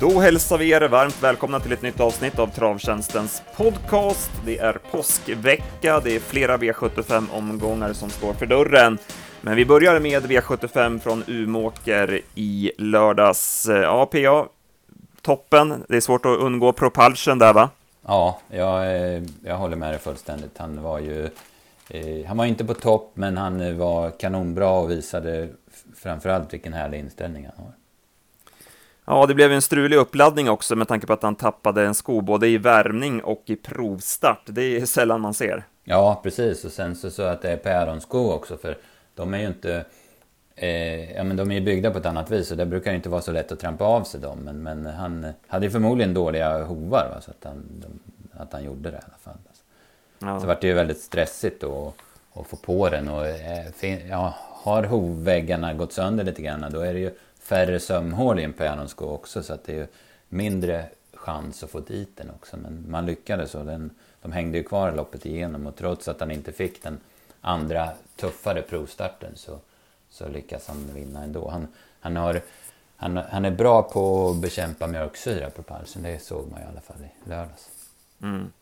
Då hälsar vi er varmt välkomna till ett nytt avsnitt av Travtjänstens podcast. Det är påskvecka, det är flera V75-omgångar som står för dörren. Men vi börjar med V75 från Umåker i lördags. Ja, PA, toppen. Det är svårt att undgå Propulsion där, va? Ja, jag, eh, jag håller med dig fullständigt. Han var ju... Eh, han var inte på topp, men han var kanonbra och visade framförallt vilken härlig inställning han har. Ja, det blev en strulig uppladdning också med tanke på att han tappade en sko både i värmning och i provstart. Det är sällan man ser. Ja, precis. Och sen så, så att det är päronsko också, för de är ju inte... Eh, ja, men de är ju byggda på ett annat vis och det brukar inte vara så lätt att trampa av sig dem. Men, men han hade ju förmodligen dåliga hovar, va, så att han, de, att han gjorde det i alla fall. Ja. Så vart det ju väldigt stressigt då att få på den och eh, ja, har hovväggarna gått sönder lite grann då är det ju färre sömhål i en pianosko också så att det är mindre chans att få dit den också. Men man lyckades och den, de hängde ju kvar loppet igenom och trots att han inte fick den andra tuffare provstarten så, så lyckas han vinna ändå. Han, han, har, han, han är bra på att bekämpa mjölksyra på palsen, det såg man i alla fall i lördags. Mm.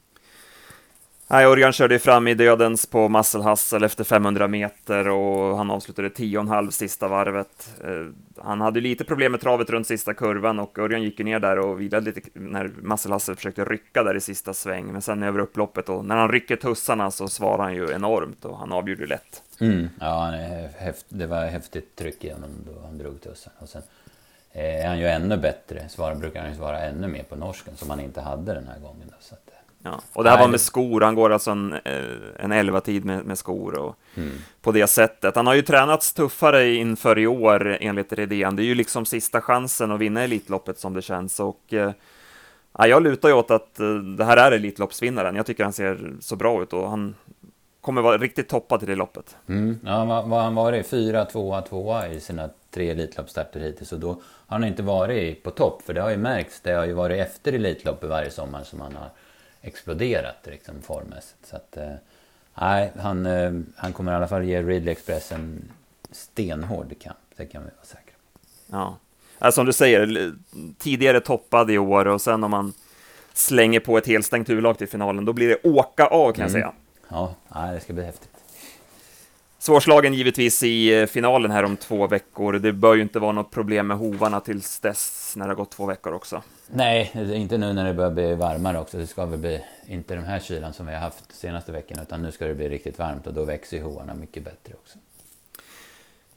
Nej, Örjan körde ju fram i dödens på Muscle efter 500 meter och han avslutade 10,5 sista varvet. Eh, han hade lite problem med travet runt sista kurvan och Örjan gick ner där och vilade lite när Muscle försökte rycka där i sista sväng, men sen över upploppet och när han rycker tussarna så svarar han ju enormt och han avgjorde lätt. Mm. Ja, det var häftigt tryck igenom då han drog tussarna och sen eh, är han ju ännu bättre. Svarar brukar han ju svara ännu mer på norsken som han inte hade den här gången. Då, så att, eh, Ja. Och det här Nej, var med skor, han går alltså en, eh, en 11-tid med, med skor och mm. på det sättet. Han har ju tränats tuffare inför i år enligt Redén. Det är ju liksom sista chansen att vinna Elitloppet som det känns och eh, ja, jag lutar ju åt att eh, det här är Elitloppsvinnaren. Jag tycker han ser så bra ut och han kommer vara riktigt toppad i det loppet. Mm. Ja, vad, vad han varit? Fyra, tvåa, tvåa i sina tre Elitloppsstarter hittills och då har han inte varit på topp, för det har ju märkts. Det har ju varit efter Elitloppet varje sommar som han har exploderat liksom formmässigt. Så att, eh, nej, han, eh, han kommer i alla fall ge Ridley Express en stenhård kamp. Det kan vi vara säkra på. Ja, alltså, som du säger, tidigare toppad i år och sen om man slänger på ett helstängt huvudlag till finalen, då blir det åka av kan mm. jag säga. Ja, nej, det ska bli häftigt. Svårslagen givetvis i eh, finalen här om två veckor. Det bör ju inte vara något problem med hovarna tills dess, när det har gått två veckor också. Nej, inte nu när det börjar bli varmare också. Det ska väl bli, inte den här kylan som vi har haft senaste veckan, utan nu ska det bli riktigt varmt och då växer ju hovarna mycket bättre också.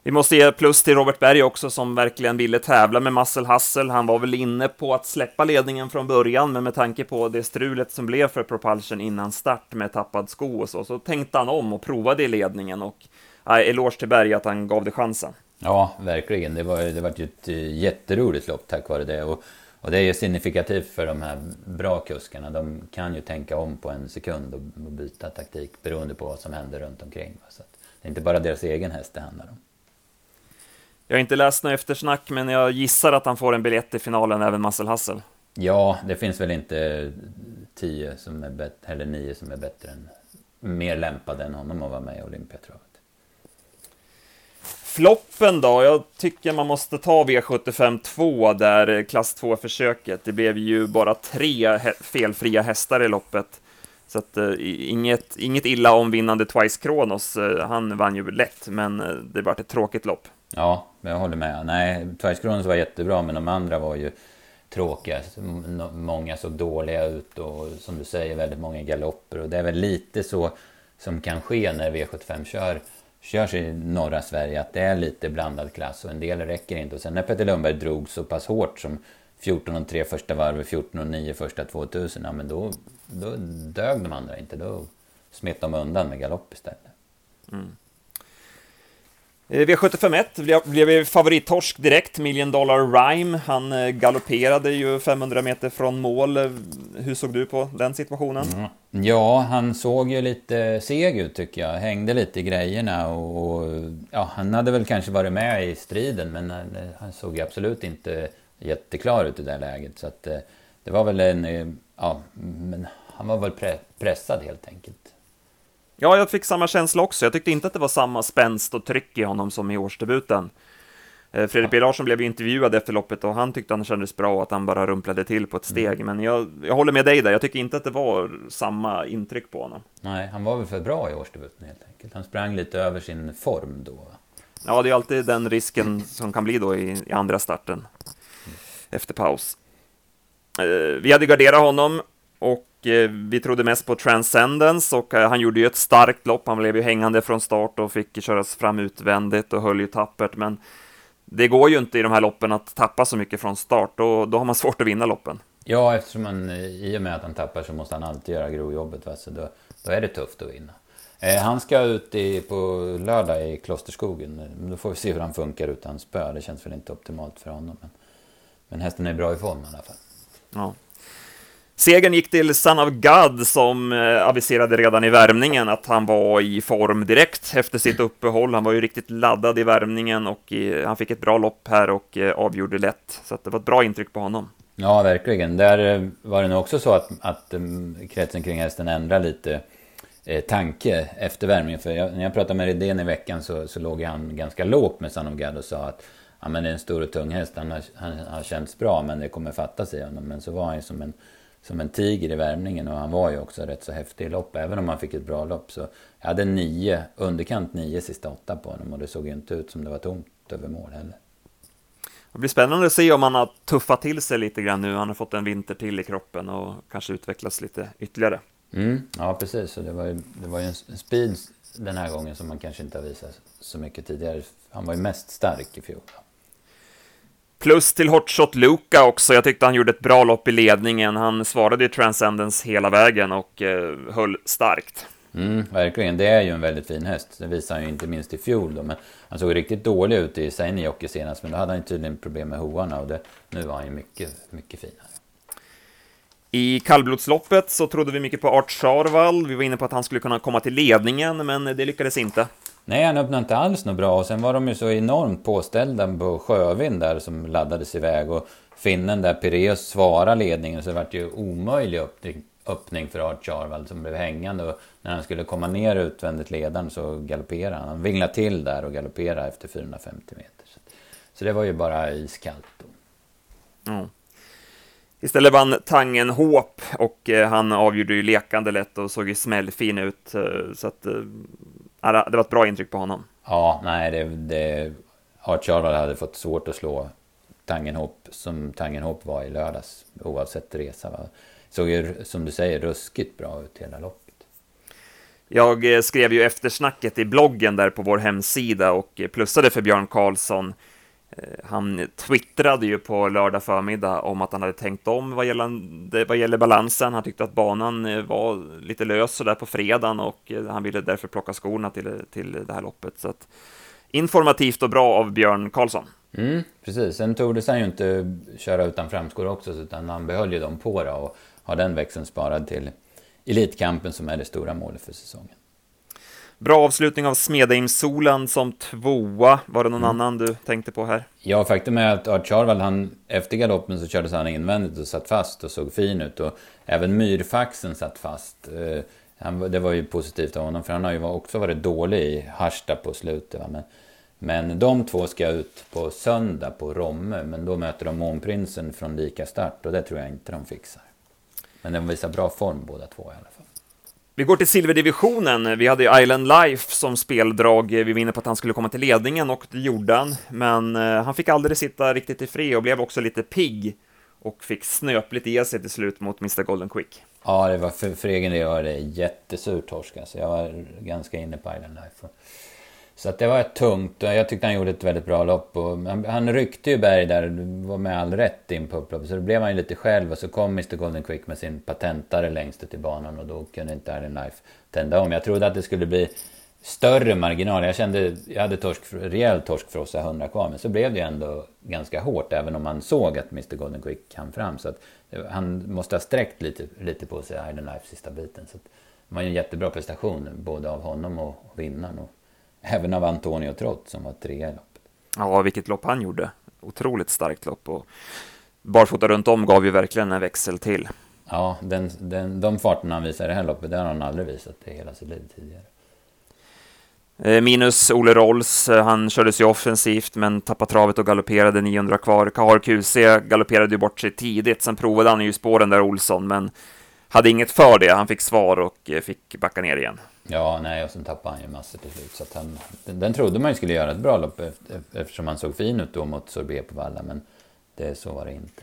Vi måste ge plus till Robert Berg också, som verkligen ville tävla med Muscle Hustle. Han var väl inne på att släppa ledningen från början, men med tanke på det strulet som blev för Propulsion innan start med tappad sko och så, så tänkte han om och provade i ledningen och äh, eloge till Berg att han gav det chansen. Ja, verkligen. Det var, det var ju ett eh, jätteroligt lopp tack vare det. Och, och det är ju signifikativt för de här bra kuskarna. De kan ju tänka om på en sekund och byta taktik beroende på vad som händer runt omkring. Så det är inte bara deras egen häst det handlar om. Jag har inte läst något eftersnack, men jag gissar att han får en biljett i finalen, även Muscle Hustle. Ja, det finns väl inte tio som är bättre, eller nio som är bättre än, mer lämpade än honom att vara med i Olympiatravet. Floppen då? Jag tycker man måste ta V75 2 där, eh, klass 2-försöket. Det blev ju bara tre felfria hästar i loppet. Så att, eh, inget, inget illa om vinnande Twice Kronos. Eh, han vann ju lätt, men eh, det var ett tråkigt lopp. Ja, jag håller med. Nej, Twice Kronos var jättebra, men de andra var ju tråkiga. Många såg dåliga ut och som du säger, väldigt många galopper. Och det är väl lite så som kan ske när V75 kör körs i norra Sverige att det är lite blandad klass och en del räcker inte. Och sen när Petter Lundberg drog så pass hårt som 14.03 första varvet, 14.09 första 2000, ja men då, då dög de andra inte. Då smet de undan med galopp istället. Mm. Eh, V751 blev favorittorsk direkt, Million Dollar Rhyme. Han eh, galopperade ju 500 meter från mål. Eh, hur såg du på den situationen? Mm. Ja, han såg ju lite seg ut tycker jag. Hängde lite i grejerna och, ja, han hade väl kanske varit med i striden men han såg ju absolut inte jätteklar ut i det läget. Så att det var väl en, ja, men han var väl pressad helt enkelt. Ja, jag fick samma känsla också. Jag tyckte inte att det var samma spänst och tryck i honom som i årsdebuten. Eh, Fredrik B Larsson blev intervjuad efter loppet och han tyckte han kändes bra och att han bara rumplade till på ett steg. Mm. Men jag, jag håller med dig där, jag tycker inte att det var samma intryck på honom. Nej, han var väl för bra i årsdebuten helt enkelt. Han sprang lite över sin form då. Ja, det är alltid den risken som kan bli då i, i andra starten mm. efter paus. Eh, vi hade garderat honom och eh, vi trodde mest på Transcendence och han gjorde ju ett starkt lopp. Han blev ju hängande från start och fick köras fram utvändigt och höll ju tappert, men det går ju inte i de här loppen att tappa så mycket från start, och då har man svårt att vinna loppen. Ja, eftersom man, i och med att han tappar så måste han alltid göra grovjobbet, va? så då, då är det tufft att vinna. Eh, han ska ut i, på lördag i Klosterskogen. Då får vi se hur han funkar utan spö. Det känns väl inte optimalt för honom. Men, men hästen är bra i form i alla fall. Ja. Segern gick till Son of God som eh, aviserade redan i värmningen att han var i form direkt efter sitt uppehåll. Han var ju riktigt laddad i värmningen och eh, han fick ett bra lopp här och eh, avgjorde lätt. Så det var ett bra intryck på honom. Ja, verkligen. Där var det nog också så att, att kretsen kring hästen ändrade lite tanke efter värmningen. För jag, när jag pratade med Redén i veckan så, så låg han ganska lågt med Son of God och sa att ja, men det är en stor och tung häst. Han har, han har känts bra men det kommer fattas i honom. Men så var han ju som en som en tiger i värmningen och han var ju också rätt så häftig i lopp. Även om han fick ett bra lopp så jag hade nio, underkant nio sista åtta på honom och det såg ju inte ut som det var tomt över mål heller. Det blir spännande att se om han har tuffat till sig lite grann nu. Han har fått en vinter till i kroppen och kanske utvecklas lite ytterligare. Mm, ja, precis. Och det var ju, det var ju en speed den här gången som man kanske inte har visat så mycket tidigare. Han var ju mest stark i fjol. Plus till Hotshot Luka också. Jag tyckte han gjorde ett bra lopp i ledningen. Han svarade i Transcendence hela vägen och eh, höll starkt. Mm, verkligen. Det är ju en väldigt fin häst. Det visade han ju inte minst i fjol då. Men han såg riktigt dålig ut i Seinäjoki senast. Men då hade han tydligen problem med hovarna och det, nu var han ju mycket, mycket finare. I kallblodsloppet så trodde vi mycket på Art Charval. Vi var inne på att han skulle kunna komma till ledningen, men det lyckades inte. Nej, han öppnade inte alls något bra. Och sen var de ju så enormt påställda på Sjövind där som laddades iväg. Och finnen där, Pireus, svarade ledningen. Så det vart ju omöjlig öppning, öppning för Art Charvald som blev hängande. Och när han skulle komma ner utvändigt ledaren så galopperade han. Han vinglade till där och galopperade efter 450 meter. Så, så det var ju bara iskallt då. Mm. Istället vann Tangen Håp och eh, han avgjorde ju lekande lätt och såg ju smällfin ut. Eh, så att eh, det var ett bra intryck på honom. Ja, nej, det, det, Art Charval hade fått svårt att slå Tangenhop som Tangenhop var i lördags, oavsett resa. Va? Såg ju, som du säger, ruskigt bra ut hela loppet. Jag eh, skrev ju eftersnacket i bloggen där på vår hemsida och plussade för Björn Karlsson Eh, han twittrade ju på lördag förmiddag om att han hade tänkt om vad gäller, vad gäller balansen. Han tyckte att banan eh, var lite lös sådär på fredagen och eh, han ville därför plocka skorna till, till det här loppet. Så att, informativt och bra av Björn Karlsson. Mm, precis, sen tordes han ju inte köra utan framskor också, utan han behöll ju dem på då och har den växeln sparad till Elitkampen som är det stora målet för säsongen. Bra avslutning av Smedheimsolan som tvåa. Var det någon mm. annan du tänkte på här? Ja, faktum är att Art Charval, han, efter galoppen så kördes han invändigt och satt fast och såg fin ut. Och även Myrfaxen satt fast. Eh, han, det var ju positivt av honom, för han har ju också varit dålig i Harsta på slutet. Va? Men, men de två ska ut på söndag på Romme, men då möter de Månprinsen från lika start och det tror jag inte de fixar. Men de visar bra form båda två i alla fall. Vi går till silverdivisionen. Vi hade ju Island Life som speldrag. Vi var inne på att han skulle komma till ledningen och det gjorde han. Men eh, han fick aldrig sitta riktigt i fred och blev också lite pigg och fick snöpligt i sig till slut mot Mr Golden Quick. Ja, det var för, för egen del var det jättesurt torsk. Alltså jag var ganska inne på Island Life. Så att det var ett tungt. Jag tyckte han gjorde ett väldigt bra lopp. Och han, han ryckte ju Berg där, var med all rätt in på upploppet. Så då blev han ju lite själv och så kom Mr Golden Quick med sin patentare längst ut i banan och då kunde inte Arden Life tända om. Jag trodde att det skulle bli större marginal. Jag kände, jag hade torsk, rejäl torskfrossa 100 kvar, men så blev det ju ändå ganska hårt, även om man såg att Mr Golden Quick hann fram. Så att han måste ha sträckt lite, lite på sig Arden Life sista biten. Så att det var ju en jättebra prestation, både av honom och vinnaren. Och Även av Antonio Trott som var trea i loppet. Ja, vilket lopp han gjorde. Otroligt starkt lopp och barfota runt om gav ju verkligen en växel till. Ja, den, den, de farterna han visar i det här loppet, det har han aldrig visat i hela sitt liv tidigare. Eh, minus Ole Rolls, eh, han kördes ju offensivt men tappade travet och galopperade 900 kvar. Kahar QC galopperade ju bort sig tidigt, sen provade han ju spåren där Olsson, men hade inget för det. Han fick svar och eh, fick backa ner igen. Ja, nej, och sen tappade han ju massor till slut. Så han, den, den trodde man ju skulle göra ett bra lopp eftersom han såg fin ut då mot Sorbet på Valla, men det, så var det inte.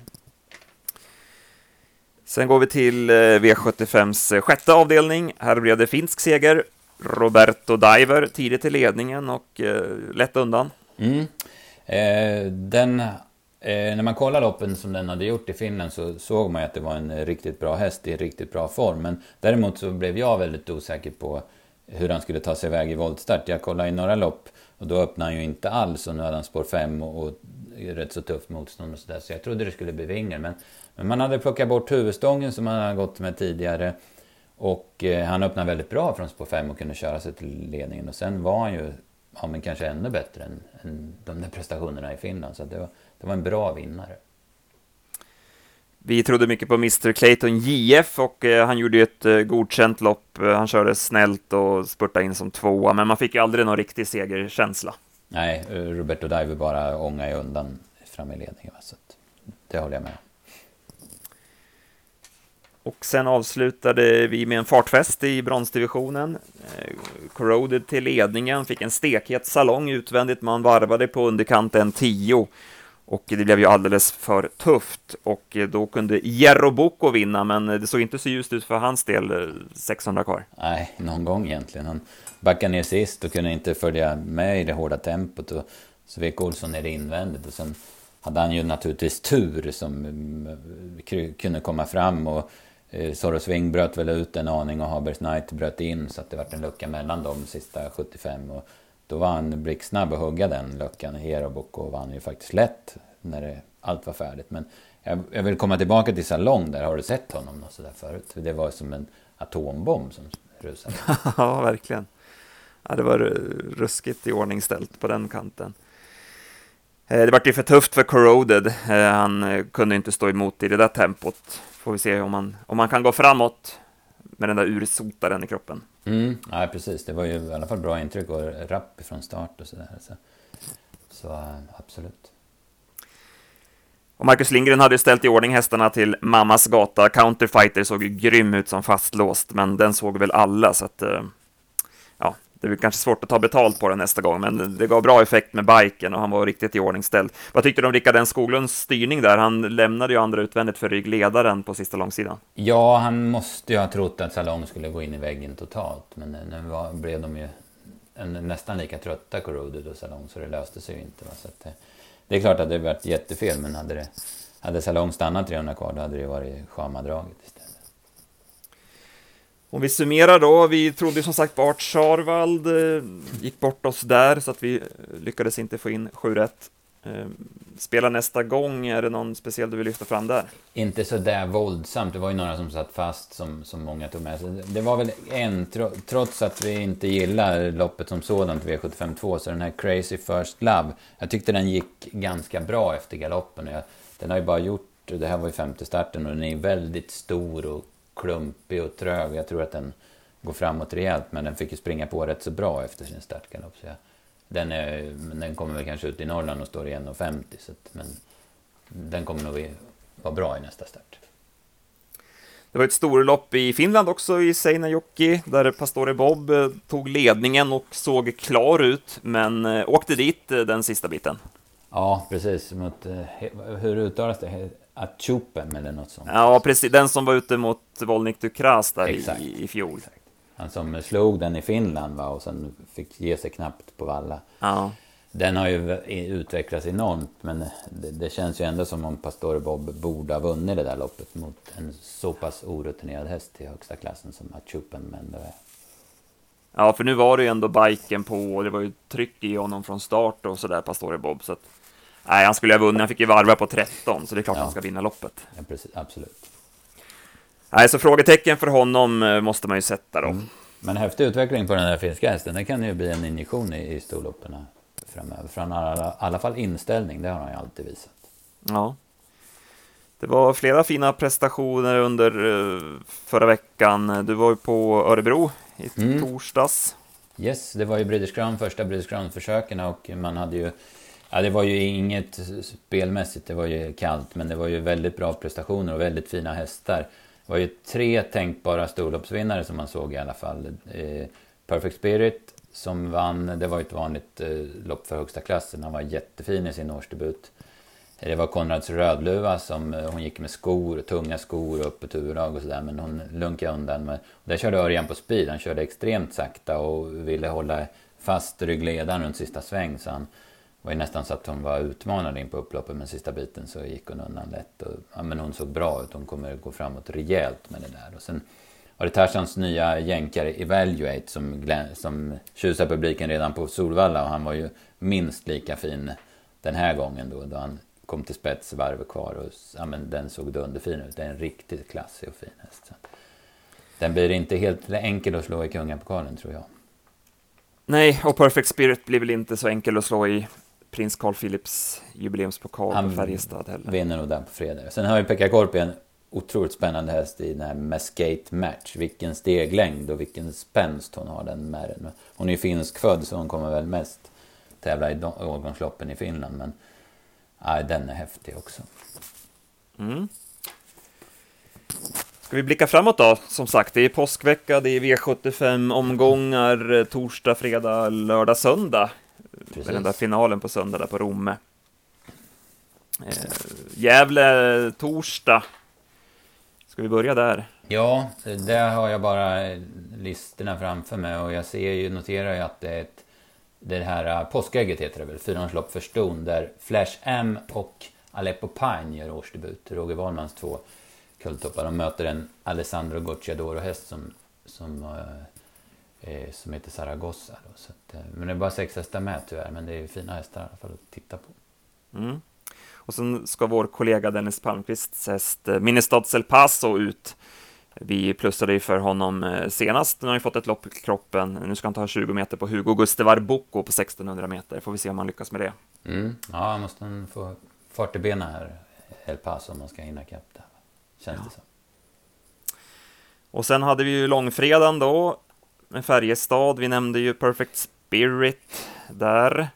Sen går vi till V75s sjätte avdelning. Här blev det finsk seger. Roberto Diver tidigt i ledningen och eh, lätt undan. Mm. Eh, den, eh, när man kollar loppen som den hade gjort i Finland så såg man ju att det var en eh, riktigt bra häst i riktigt bra form. Men däremot så blev jag väldigt osäker på hur han skulle ta sig iväg i voltstart. Jag kollade i några lopp och då öppnade han ju inte alls och nu hade han spår 5 och, och rätt så tufft motstånd och sådär. Så jag trodde det skulle bli vingel. Men, men man hade plockat bort huvudstången som han hade gått med tidigare. Och eh, han öppnade väldigt bra från spår 5 och kunde köra sig till ledningen. Och sen var han ju, ja men kanske ännu bättre än, än de där prestationerna i Finland. Så det var, det var en bra vinnare. Vi trodde mycket på Mr Clayton JF och eh, han gjorde ju ett eh, godkänt lopp. Eh, han körde snällt och spurtade in som tvåa, men man fick ju aldrig någon riktig segerkänsla. Nej, Roberto Diver bara ångade undan fram i ledningen. Så det håller jag med. Och sen avslutade vi med en fartfest i bronsdivisionen. Corroded till ledningen, fick en stekhet salong utvändigt, man varvade på underkanten 10. Och det blev ju alldeles för tufft och eh, då kunde Jeroboko vinna, men det såg inte så ljust ut för hans del, eh, 600 kvar. Nej, någon gång egentligen. Han backade ner sist och kunde inte följa med i det hårda tempot och så vek Olsson ner invändigt och sen hade han ju naturligtvis tur som eh, kunde komma fram och Soros Wing bröt väl ut en aning och Habers Knight bröt in så att det vart en lucka mellan de sista 75. Och då var han blixtsnabb att hugga den luckan. Heroboko vann ju faktiskt lätt när det, allt var färdigt. Men jag, jag, vill komma tillbaka till Salong där. Har du sett honom något sådär förut? Det var som en atombomb som rusade. ja, verkligen. Ja, det var ruskigt i ordningställt på den kanten. Eh, det vart ju för tufft för Corroded. Eh, han eh, kunde inte stå emot i det där tempot får vi se om han om han kan gå framåt med den där ursotaren i kroppen. Mm, ja, precis. Det var ju i alla fall bra intryck och rapp från start och sådär. Så, så absolut. Och Marcus Lindgren hade ställt i ordning hästarna till Mammas gata. Counterfighter såg ju grym ut som fastlåst, men den såg väl alla, så att eh, ja, det blir kanske svårt att ta betalt på den nästa gång, men det gav bra effekt med biken och han var riktigt i ordningställd. Vad tyckte du om Rickard N Skoglunds styrning där? Han lämnade ju andra utvändigt för ryggledaren på sista långsidan. Ja, han måste ju ha trott att Salong skulle gå in i väggen totalt, men nu var, blev de ju en, nästan lika trötta, Corroded och Salong, så det löste sig ju inte. Va? Så att, det är klart att det varit jättefel, men hade, det, hade Salong stannat 300 kvar, då hade det varit Schamadraget istället. Om vi summerar då, vi trodde som sagt på Charvald eh, gick bort oss där så att vi eh, lyckades inte få in 7 rätt. Ehm, spela nästa gång, är det någon speciell du vill lyfta fram där? Inte så där våldsamt, det var ju några som satt fast som, som många tog med sig. Det var väl en, trots att vi inte gillar loppet som sådant, V752, så den här Crazy First Love, jag tyckte den gick ganska bra efter galoppen. Jag, den har ju bara gjort, det här var ju femte starten och den är väldigt stor och klumpig och trög. Jag tror att den går framåt rejält, men den fick ju springa på rätt så bra efter sin startgalopp. Så jag, den, är, den kommer väl kanske ut i Norrland och står i 1,50. Så att, men den kommer nog vara bra i nästa start. Det var ett storlopp i Finland också, i Seinäjoki, där Pastore Bob eh, tog ledningen och såg klar ut, men eh, åkte dit eh, den sista biten. Ja, precis. Mot, hur uttalas det? Achupen eller något sånt. Ja, precis. Den som var ute mot Volnik Dukras där exakt, i, i fjol. Exakt. Han som slog den i Finland va, och sen fick ge sig knappt på valla. Ja. Den har ju utvecklats enormt, men det, det, känns ju ändå som om Pastore Bob borde ha vunnit det där loppet mot en så pass orutinerad häst i högsta klassen som Achupen är. Ja, för nu var det ju ändå biken på och det var ju tryck i honom från start och sådär, Pastore Bob. Så att Nej, han skulle ha vunnit. Han fick ju varva på 13, så det är klart ja. han ska vinna loppet. Ja, precis, absolut. Nej, så frågetecken för honom eh, måste man ju sätta då. Mm. Men häftig utveckling på den här finska hästen. Det kan ju bli en injektion i, i storloppen framöver. Från alla, alla fall inställning, det har han ju alltid visat. Ja. Det var flera fina prestationer under uh, förra veckan. Du var ju på Örebro i mm. torsdags. Yes, det var ju British Crown, första British Crown-försöken och man hade ju... Ja, det var ju inget spelmässigt, det var ju kallt, men det var ju väldigt bra prestationer och väldigt fina hästar. Det var ju tre tänkbara storloppsvinnare som man såg i alla fall. Eh, Perfect Spirit som vann, det var ju ett vanligt eh, lopp för högsta klassen, han var jättefin i sin årsdebut. Det var Konrads Rödluva som eh, hon gick med skor, tunga skor och öppet huvudlag och sådär. Men hon lunkade undan. Men där körde Örjan på speed. Han körde extremt sakta och ville hålla fast ryggledaren runt sista sväng. Så han var ju nästan så att hon var utmanad in på upploppet. Men sista biten så gick hon undan lätt. Och, ja, men hon såg bra ut. Hon kommer gå framåt rejält med det där. Och sen var det Tarzans nya jänkare Evaluate som, som tjusade publiken redan på Solvalla. Och han var ju minst lika fin den här gången då. då han kom till spets varv kvar och ja, men den såg dunderfin ut. Det är en riktigt klassig och fin häst. Så. Den blir inte helt enkel att slå i kungapokalen tror jag. Nej, och Perfect Spirit blir väl inte så enkel att slå i prins Carl Philips jubileumspokal Han på Färjestad heller. Vinner nog den på fredag. Sen har ju Pekka Korpi en otroligt spännande häst i den här Mascate Match. Vilken steglängd och vilken spänst hon har den med den. Hon är ju finsk född så hon kommer väl mest tävla i årgångsloppen i Finland. Men ja, den är häftig också. Mm. Ska vi blicka framåt då? Som sagt, det är påskvecka, det är V75-omgångar, eh, torsdag, fredag, lördag, söndag. Precis. Den där finalen på söndag där på Romme. Eh, Gävle, torsdag. Ska vi börja där? Ja, där har jag bara listorna framför mig och jag ser ju, noterar ju att det är ett det här uh, påskägget heter det väl, fyraårslopp för ston, där Flash M och Aleppo Pine gör årsdebut. Roger Wahlmans två kulltoppar. De möter en Alessandro Gocciadoro-häst som, som, uh, eh, som heter Zaragoza. Då. Så att, uh, men det är bara sex hästar med tyvärr, men det är fina hästar i alla fall att titta på. Mm. Och sen ska vår kollega Dennis Palmqvists häst uh, Ministads El Paso ut vi plussade ju för honom eh, senast, nu har han fått ett lopp i kroppen. Nu ska han ta 20 meter på Hugo Gustevar Bocco på 1600 meter. Får vi se om han lyckas med det. Mm. Ja, måste han få fart i benen här, El Paso, om man ska hinna ikapp det. Känns ja. det som. Och sen hade vi ju långfredagen då, Färjestad. Vi nämnde ju Perfect Spirit där.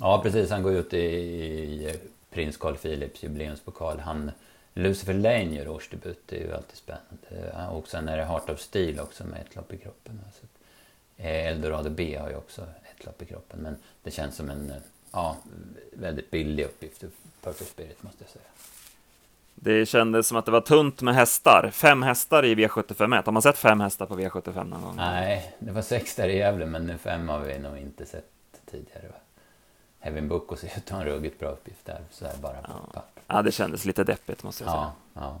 Ja, precis. Han går ut i, i prins Carl Philips jubileumspokal. Han Lucifer Lane gör årsdebut, det är ju alltid spännande. Och sen är det Heart of Steel också med ett lopp i kroppen. Så eh, Eldorado B har ju också ett lopp i kroppen. Men det känns som en eh, ja, väldigt billig uppgift för Perfect Spirit måste jag säga. Det kändes som att det var tunt med hästar. Fem hästar i V75 Har man sett fem hästar på V75 någon gång? Nej, det var sex där i Gävle, men fem har vi nog inte sett tidigare. Heaven Book och ser ut att ha en ruggigt bra uppgift där, så här bara på ja. Ja, det kändes lite deppigt måste jag säga. Ja,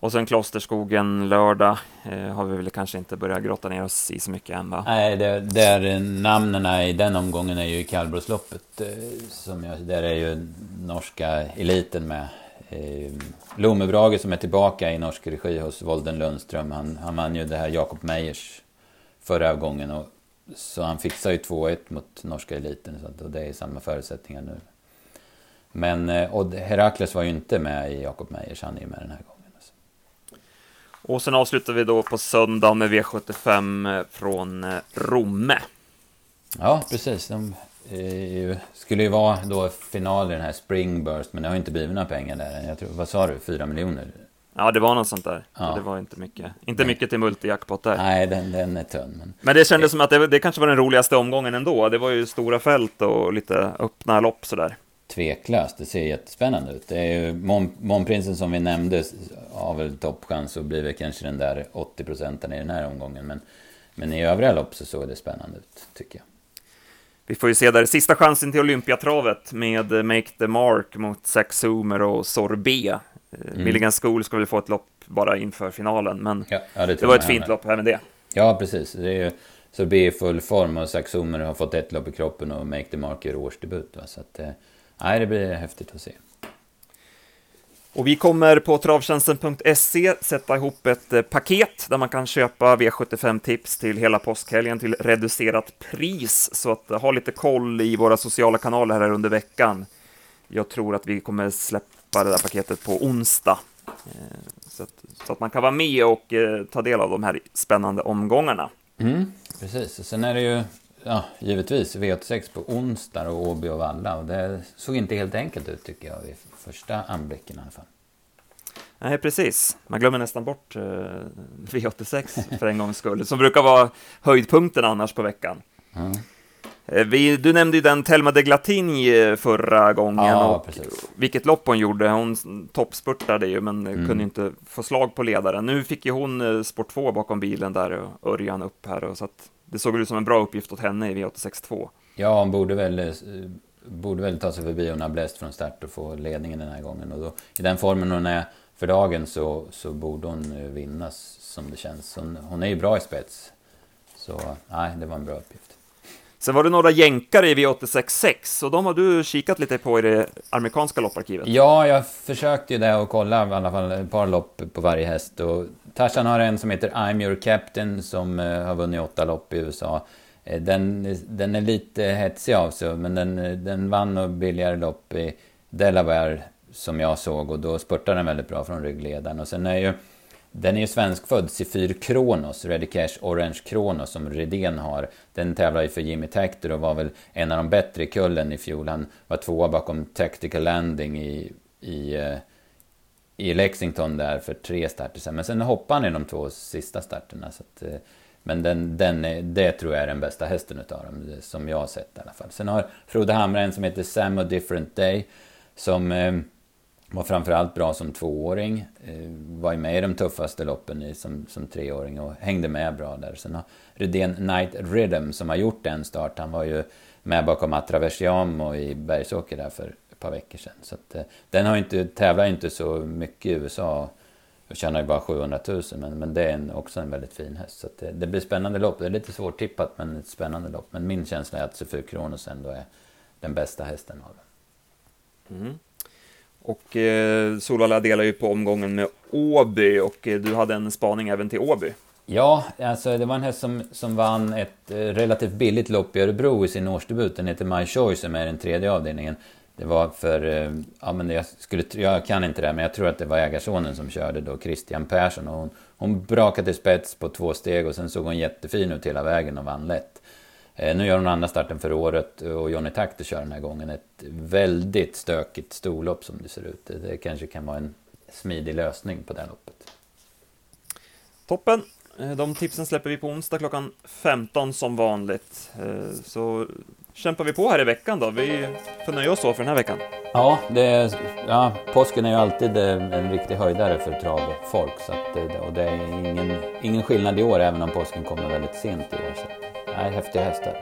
och sen Klosterskogen lördag eh, har vi väl kanske inte börjat grotta ner oss i så mycket än va? Nej, det, där eh, namnen i den omgången är ju kallblodsloppet. Eh, där är ju norska eliten med. Eh, Lomebrage som är tillbaka i norsk regi hos Volden Lundström. Han, han vann ju det här Jakob Meyers förra gången. Och, så han fixar ju 2-1 mot norska eliten. Så och det är samma förutsättningar nu. Men eh, Herakles var ju inte med i Jakob Meyers, han är ju med den här gången. Och sen avslutar vi då på söndag med V75 eh, från eh, Romme. Ja, precis. De eh, skulle ju vara då final i den här Springburst, men det har inte blivit några pengar där. Jag tror, vad sa du, fyra miljoner? Ja, det var något sånt där. Ja. Det var inte mycket, inte mycket till multijackpot där. Nej, den, den är tunn. Men, men det kändes som att det, det kanske var den roligaste omgången ändå. Det var ju stora fält och lite öppna lopp sådär tveklöst. Det ser jättespännande ut. Det är ju Månprinsen som vi nämnde har väl toppchans och blir väl kanske den där 80 procenten i den här omgången. Men, men i övriga lopp så såg det spännande ut, tycker jag. Vi får ju se där sista chansen till Olympiatravet med Make the Mark mot Zack Zoomer och Sorbet. Mm. Milligan School ska väl få ett lopp bara inför finalen, men ja, ja, det, det, var ett fint med. lopp här med det. Ja, precis. Det är ju Sorbet i full form och Zack Zoomer har fått ett lopp i kroppen och Make the Mark gör årsdebut. Va? Så att, eh, Nej, det blir häftigt att se. Och vi kommer på travtjänsten.se sätta ihop ett eh, paket där man kan köpa V75-tips till hela påskhelgen till reducerat pris, så att ha lite koll i våra sociala kanaler här under veckan. Jag tror att vi kommer släppa det där paketet på onsdag, eh, så att, så att man kan vara med och eh, ta del av de här spännande omgångarna. Mm. Precis, sen är det ju ja, givetvis V86 på onsdag och Åby och Valla. Och det såg inte helt enkelt ut tycker jag vid första anblicken i alla fall. Nej, precis. Man glömmer nästan bort eh, V86 för en gångs skull, som brukar vara höjdpunkten annars på veckan. Mm. Vi, du nämnde ju den Telma de Glatigny förra gången, ja, och precis. vilket lopp hon gjorde. Hon toppspurtade ju, men mm. kunde inte få slag på ledaren. Nu fick ju hon sport 2 bakom bilen där och Örjan upp här, och så att det såg ut som en bra uppgift åt henne i V86.2. Ja, hon borde väl, eh, borde väl ta sig förbi Una Blest från start och få ledningen den här gången. Och då, I den formen hon är för dagen så, så borde hon eh, vinnas som det känns. Hon, hon är ju bra i spets. Så nej, det var en bra uppgift. Sen var det några jänkare i V86.6 och de har du kikat lite på i det amerikanska lopparkivet. Ja, jag försökte ju det och kolla i alla fall ett par lopp på varje häst. Och Tarzan har en som heter I'm your captain som eh, har vunnit åtta lopp i USA. Eh, den, den är lite hetsig av sig, men den, eh, den vann nog billigare lopp i Delaware som jag såg och då spurtade den väldigt bra från ryggledaren. Och sen är ju den är ju svenskfödd, Sefyr Kronos, Ready Cash Orange Kronos som Redén har. Den tävlar ju för Jimmy Tactor och var väl en av de bättre i kullen i fjol. Han var tvåa bakom Tactical Landing i, i, eh, i Lexington där för tre starter sen. Men sen hoppade han i de två sista starterna. Så att, eh, men den, den är, det tror jag är den bästa hästen utav dem, eh, som jag har sett i alla fall. Sen har Frode Hamre en som heter Sam A Different Day. Som eh, var framförallt bra som tvååring. Eh, var ju med i de tuffaste loppen som, som treåring och hängde med bra där. Sen har Rydén Night Rhythm som har gjort en start. Han var ju med bakom Atraversiamo i Bergsåker där för ett par veckor sedan. Så att, eh, den har inte, tävlar inte så mycket i USA och tjänar ju bara 700 000 men, men det är en, också en väldigt fin häst. Så det, eh, det, blir spännande lopp. Det är lite svårtippat men ett spännande lopp. Men min känsla är att Sufu Kronos ändå är den bästa hästen av dem. Mm. Och eh, Solvalla delar ju på omgången med Åby och eh, du hade en spaning även till Åby. Ja, alltså det var en häst som, som vann ett eh, relativt billigt lopp i Örebro i sin årsdebut. Den heter My Choice som är den tredje avdelningen. Det var för, eh, ja men jag, skulle, jag kan inte det, men jag tror att det var ägarsonen som körde då, Christian Persson. Och hon, hon brakade spets på två steg och sen såg hon jättefin ut hela vägen och vann lätt. Eh, nu gör hon andra starten för året och Johnny Takter kör den här gången ett väldigt stökigt storlopp som det ser ut. Det kanske kan vara en smidig lösning på det loppet. Toppen! Eh, de tipsen släpper vi på onsdag klockan 15 som vanligt. Eh, så kämpar vi på här i veckan då. Vi får nöja oss så för den här veckan. Ja, det ja, påsken är ju alltid en riktig höjdare för travfolk. Så att, och det är ingen, ingen skillnad i år, även om påsken kommer väldigt sent i år. Så. Nej, häftiga hästar.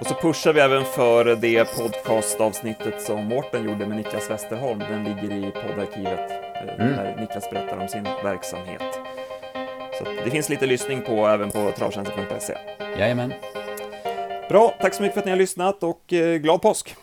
Och så pushar vi även för det podcastavsnittet som Mårten gjorde med Niklas Westerholm. Den ligger i poddarkivet eh, mm. där Niklas berättar om sin verksamhet. Så det finns lite lyssning på även på travtjänsten.se. Jajamän. Bra, tack så mycket för att ni har lyssnat och eh, glad påsk!